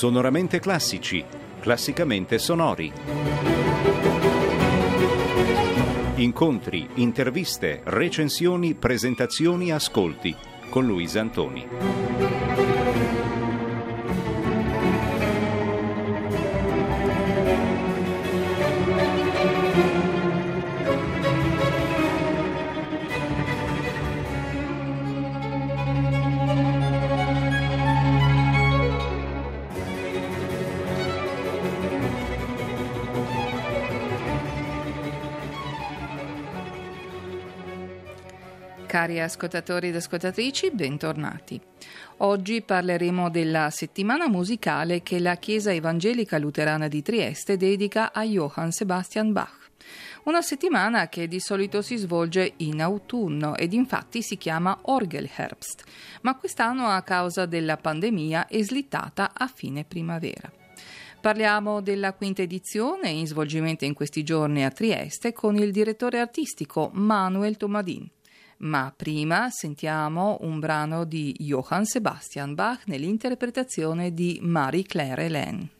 Sonoramente classici, classicamente sonori. Incontri, interviste, recensioni, presentazioni, ascolti con Luisa Antoni. Ascoltatori ed ascoltatrici, bentornati. Oggi parleremo della settimana musicale che la Chiesa Evangelica Luterana di Trieste dedica a Johann Sebastian Bach. Una settimana che di solito si svolge in autunno ed infatti si chiama Orgelherbst, ma quest'anno a causa della pandemia è slittata a fine primavera. Parliamo della quinta edizione in svolgimento in questi giorni a Trieste con il direttore artistico Manuel Tomadin. Ma prima sentiamo un brano di Johann Sebastian Bach nell'interpretazione di Marie-Claire Hélène.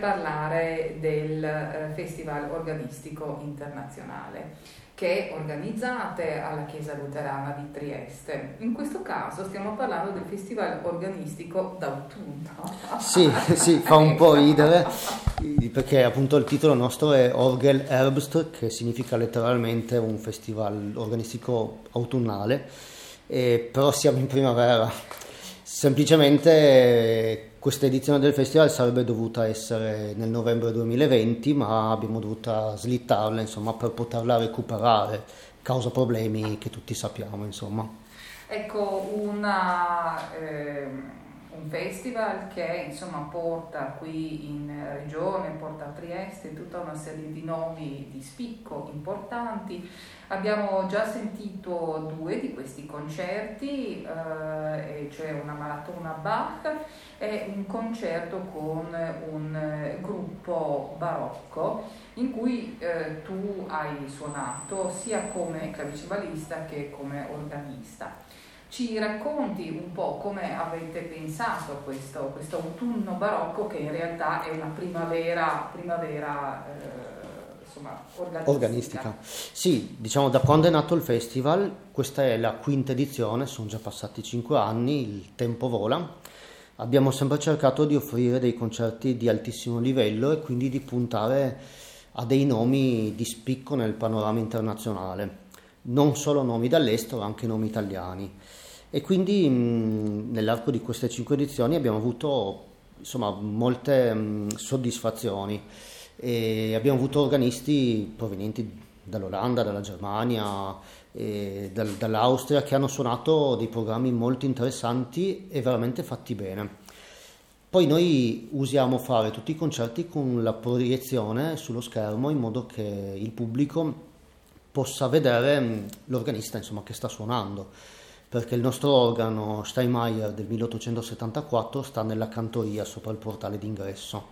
Parlare del eh, Festival Organistico Internazionale che organizzate alla Chiesa Luterana di Trieste. In questo caso stiamo parlando del Festival Organistico d'autunno. Sì, sì, fa un po' ridere perché appunto il titolo nostro è Orgel Herbst, che significa letteralmente un festival organistico autunnale, però siamo in primavera. Semplicemente questa edizione del festival sarebbe dovuta essere nel novembre 2020, ma abbiamo dovuto slittarla insomma, per poterla recuperare, causa problemi che tutti sappiamo. Insomma. Ecco, una, eh, un festival che insomma, porta qui in regione, porta a Trieste tutta una serie di nomi di spicco importanti. Abbiamo già sentito due di questi concerti, eh, cioè una maratona Bach e un concerto con un gruppo barocco in cui eh, tu hai suonato sia come clavicembalista che come organista. Ci racconti un po' come avete pensato a questo, questo autunno barocco che in realtà è una primavera, primavera eh, insomma, organistica. organistica. Sì, diciamo da quando è nato il festival, questa è la quinta edizione, sono già passati cinque anni, il tempo vola. Abbiamo sempre cercato di offrire dei concerti di altissimo livello e quindi di puntare a dei nomi di spicco nel panorama internazionale, non solo nomi dall'estero, anche nomi italiani. E quindi mh, nell'arco di queste cinque edizioni abbiamo avuto insomma, molte mh, soddisfazioni. E abbiamo avuto organisti provenienti dall'Olanda, dalla Germania, dal, dall'Austria che hanno suonato dei programmi molto interessanti e veramente fatti bene. Poi noi usiamo fare tutti i concerti con la proiezione sullo schermo in modo che il pubblico possa vedere l'organista insomma, che sta suonando perché il nostro organo Steinmeier del 1874 sta nella cantoria sopra il portale d'ingresso.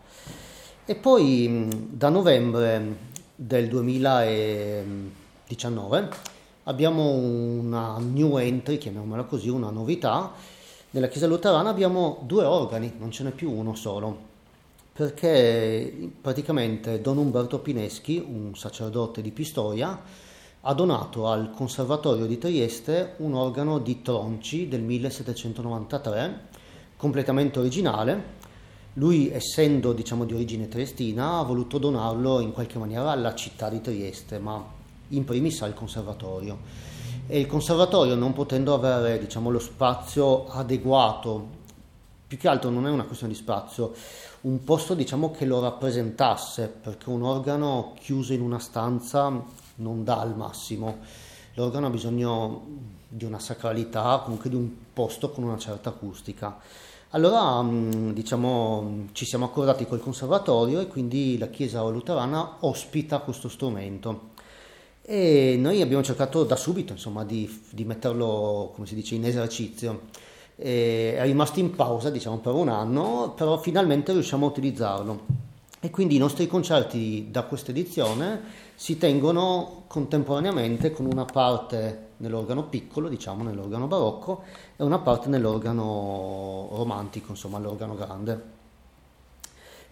E poi da novembre del 2019 abbiamo una new entry, chiamiamola così, una novità. Nella Chiesa Luterana abbiamo due organi, non ce n'è più uno solo, perché praticamente Don Umberto Pineschi, un sacerdote di Pistoia, ha donato al Conservatorio di Trieste un organo di Tronci del 1793, completamente originale, lui, essendo diciamo, di origine triestina, ha voluto donarlo in qualche maniera alla città di Trieste, ma in primis al conservatorio. E il conservatorio, non potendo avere diciamo, lo spazio adeguato, più che altro non è una questione di spazio, un posto diciamo, che lo rappresentasse, perché un organo chiuso in una stanza non dà al massimo. L'organo ha bisogno di una sacralità, comunque di un posto con una certa acustica. Allora mm, diciamo, ci siamo accordati col conservatorio e quindi la Chiesa luterana ospita questo strumento. E noi abbiamo cercato da subito insomma, di, di, metterlo, come si dice, in esercizio. E è rimasto in pausa diciamo, per un anno, però finalmente riusciamo a utilizzarlo. E quindi i nostri concerti da questa edizione si tengono contemporaneamente con una parte nell'organo piccolo, diciamo nell'organo barocco, e una parte nell'organo romantico, insomma l'organo grande.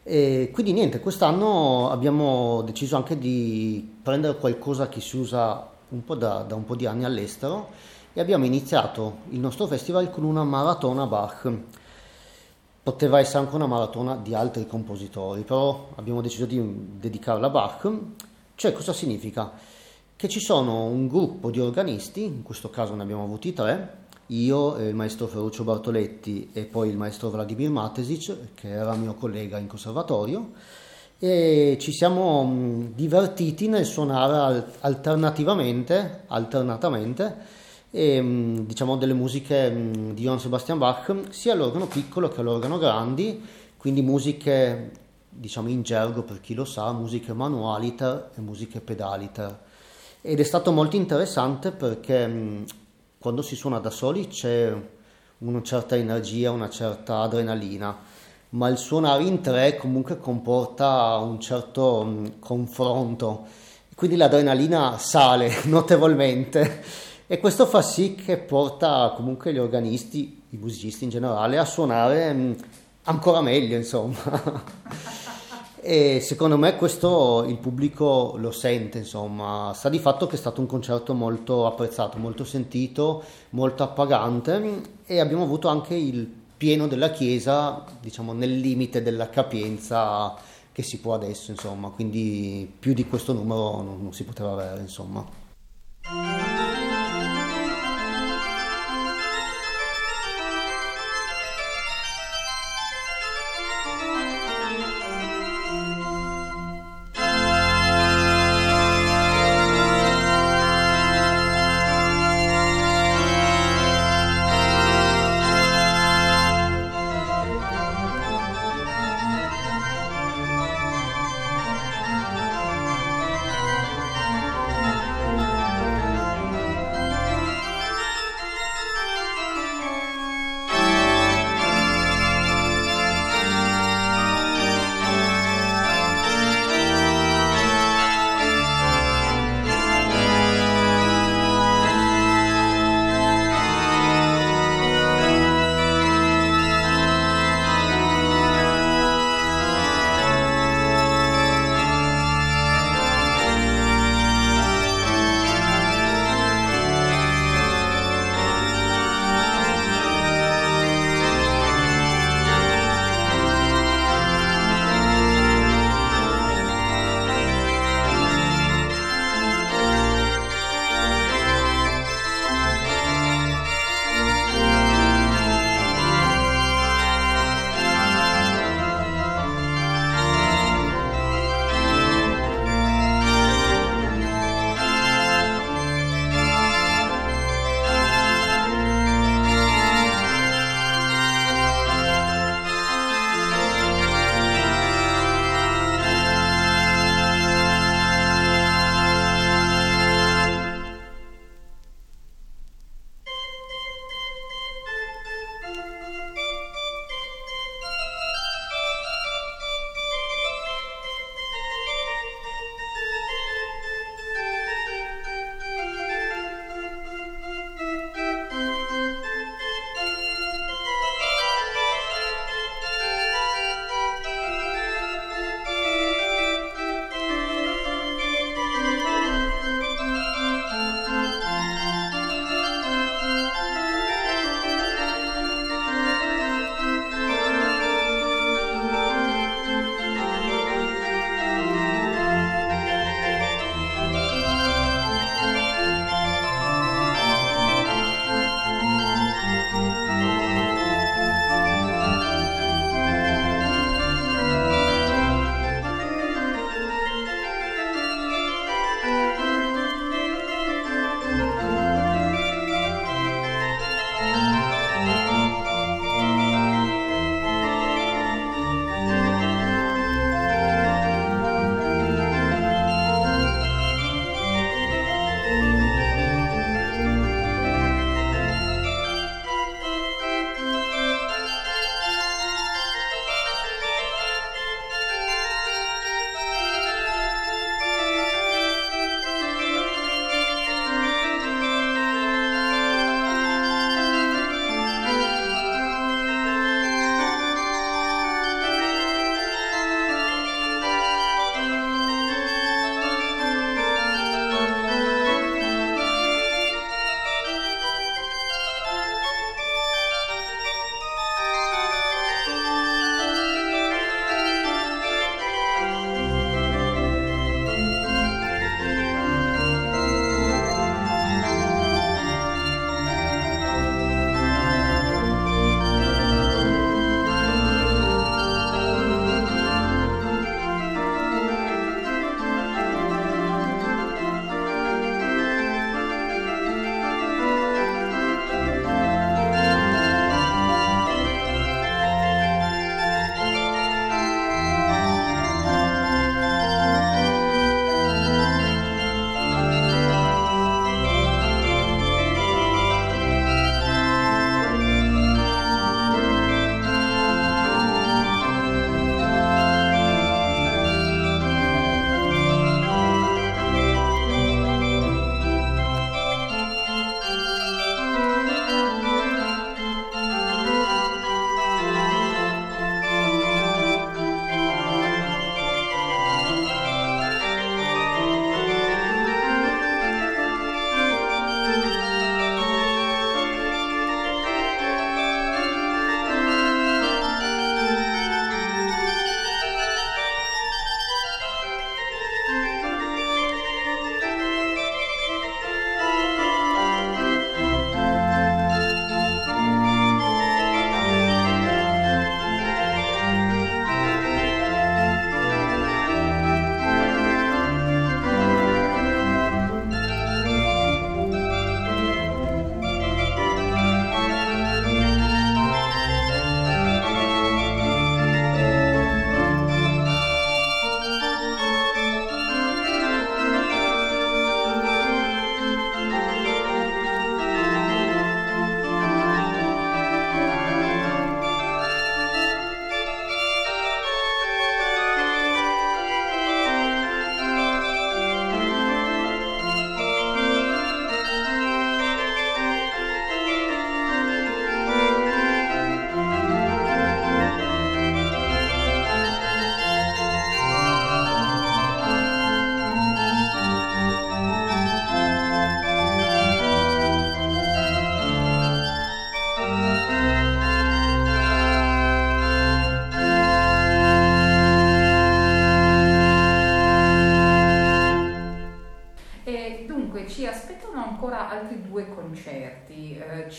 E quindi niente, quest'anno abbiamo deciso anche di prendere qualcosa che si usa un po' da, da un po' di anni all'estero e abbiamo iniziato il nostro festival con una maratona Bach. Poteva essere anche una maratona di altri compositori, però abbiamo deciso di dedicarla a Bach. Cioè cosa significa? che ci sono un gruppo di organisti, in questo caso ne abbiamo avuti tre, io, il maestro Ferruccio Bartoletti e poi il maestro Vladimir Matesic, che era mio collega in conservatorio, e ci siamo divertiti nel suonare alternativamente, alternatamente e, diciamo delle musiche di Johann Sebastian Bach, sia all'organo piccolo che all'organo grandi, quindi musiche diciamo in gergo per chi lo sa, musiche manualiter e musiche pedaliter ed è stato molto interessante perché mh, quando si suona da soli c'è una certa energia, una certa adrenalina, ma il suonare in tre comunque comporta un certo mh, confronto, quindi l'adrenalina sale notevolmente e questo fa sì che porta comunque gli organisti, i musicisti in generale, a suonare mh, ancora meglio, insomma. e secondo me questo il pubblico lo sente, insomma. Sta di fatto che è stato un concerto molto apprezzato, molto sentito, molto appagante e abbiamo avuto anche il pieno della chiesa, diciamo nel limite della capienza che si può adesso, insomma, quindi più di questo numero non, non si poteva avere, insomma.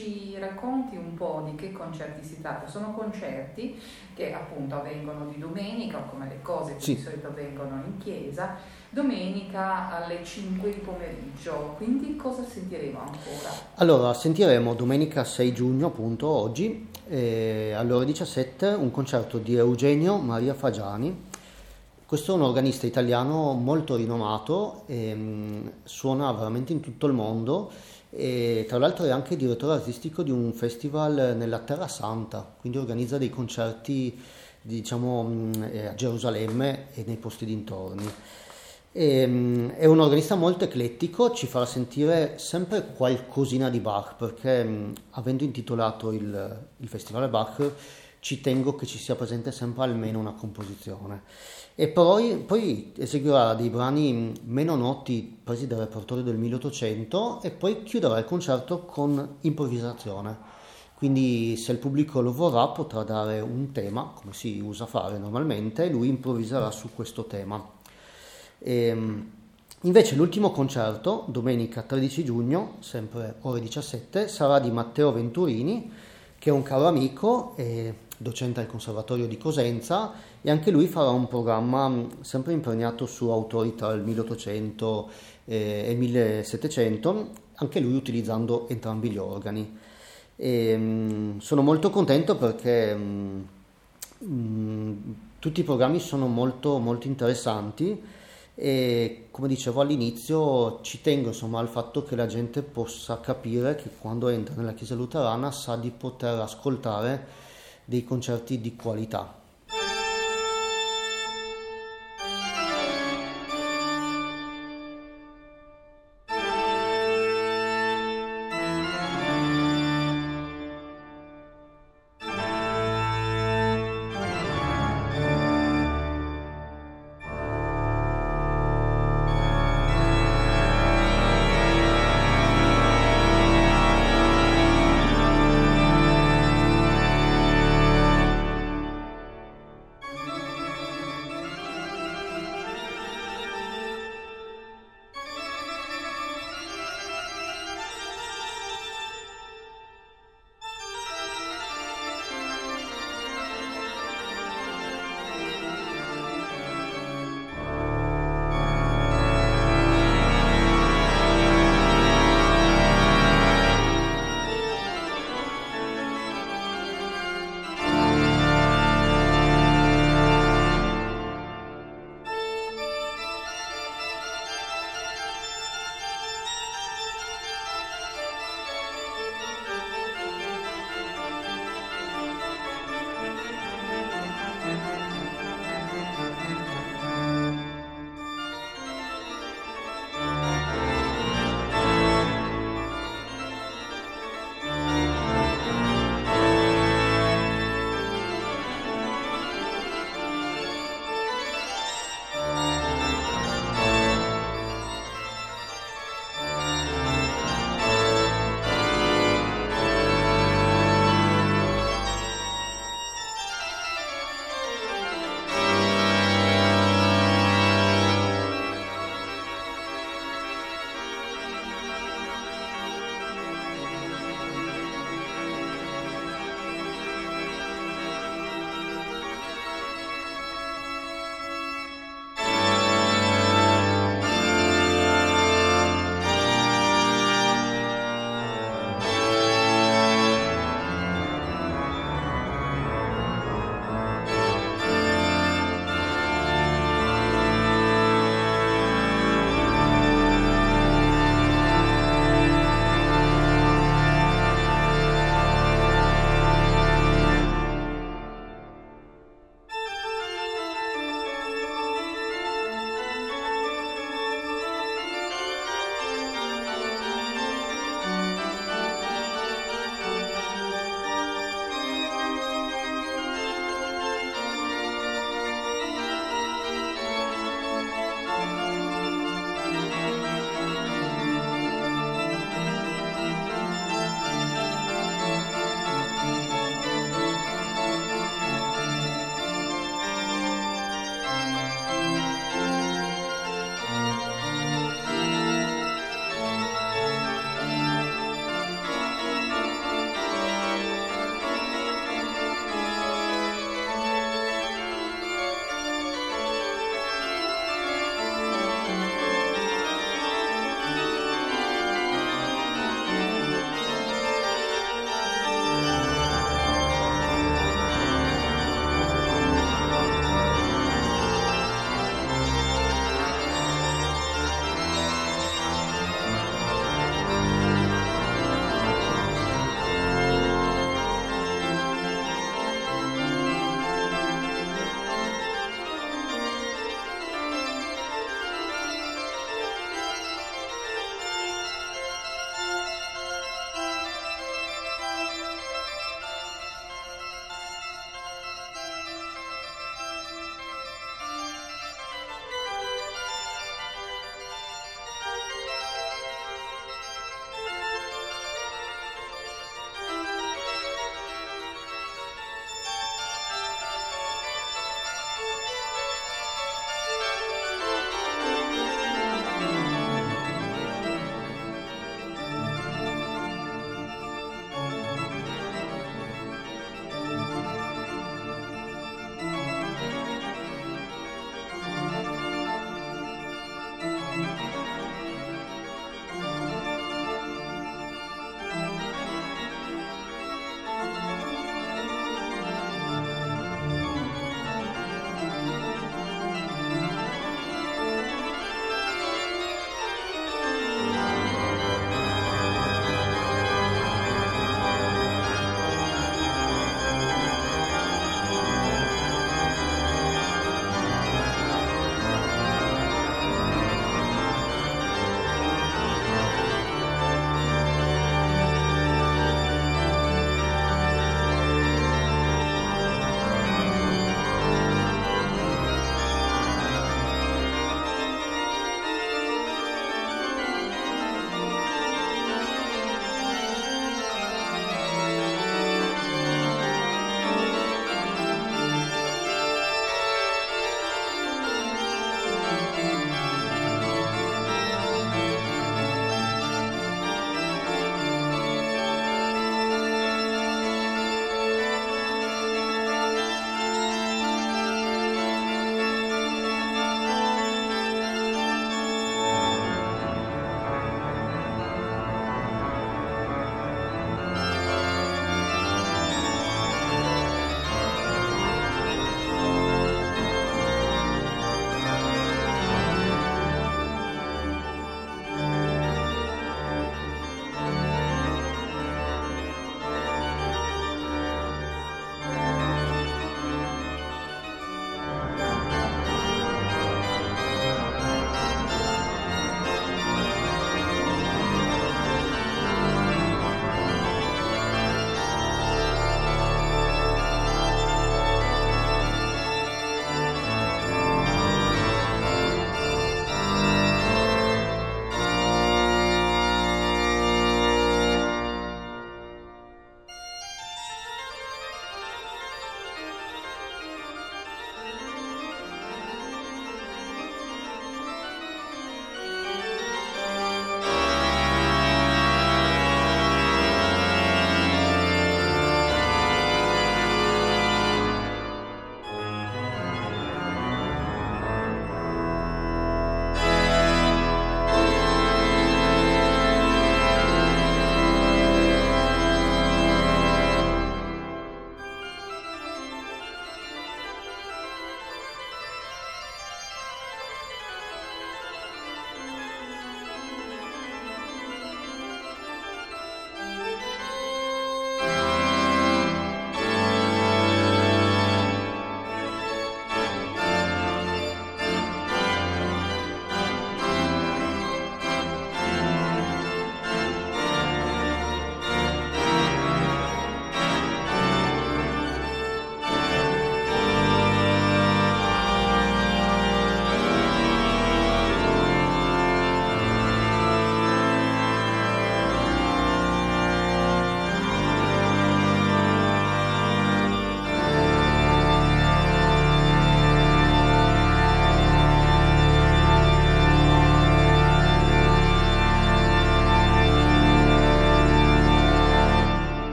Ci racconti un po' di che concerti si tratta? Sono concerti che appunto avvengono di domenica, come le cose che sì. di solito avvengono in chiesa, domenica alle 5 di pomeriggio. Quindi cosa sentiremo ancora? Allora, sentiremo domenica 6 giugno, appunto oggi, eh, alle ore 17, un concerto di Eugenio Maria Fagiani questo è un organista italiano molto rinomato, e, um, suona veramente in tutto il mondo e tra l'altro è anche direttore artistico di un festival nella Terra Santa, quindi organizza dei concerti diciamo, mm, eh, a Gerusalemme e nei posti dintorni. E, um, è un organista molto eclettico, ci farà sentire sempre qualcosina di Bach perché um, avendo intitolato il, il festival Bach ci tengo che ci sia presente sempre almeno una composizione e poi, poi, eseguirà dei brani meno noti presi dal repertorio del 1800 e poi chiuderà il concerto con improvvisazione. Quindi se il pubblico lo vorrà potrà dare un tema, come si usa fare normalmente, e lui improvviserà su questo tema. E, ehm, invece l'ultimo concerto, domenica 13 giugno, sempre ore 17, sarà di Matteo Venturini, che è un caro amico e docente al Conservatorio di Cosenza e anche lui farà un programma mm, sempre impregnato su autori tra il 1800 e il 1700, anche lui utilizzando entrambi gli organi. E, mm, sono molto contento perché mh, mm, tutti i programmi sono molto, molto interessanti e come dicevo all'inizio ci tengo insomma al fatto che la gente possa capire che quando entra nella chiesa luterana sa di poter ascoltare dei concerti di qualità.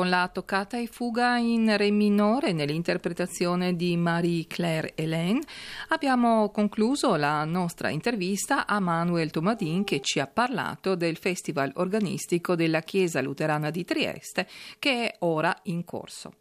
Con la toccata e fuga in Re minore nell'interpretazione di Marie-Claire Hélène, abbiamo concluso la nostra intervista a Manuel Tomadin che ci ha parlato del festival organistico della Chiesa Luterana di Trieste che è ora in corso.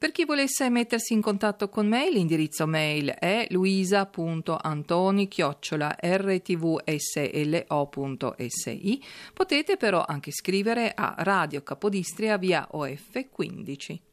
Per chi volesse mettersi in contatto con me, l'indirizzo mail è luisa.antoni-rtvslo.si. Potete però anche scrivere a Radio Capodistria via OF 15.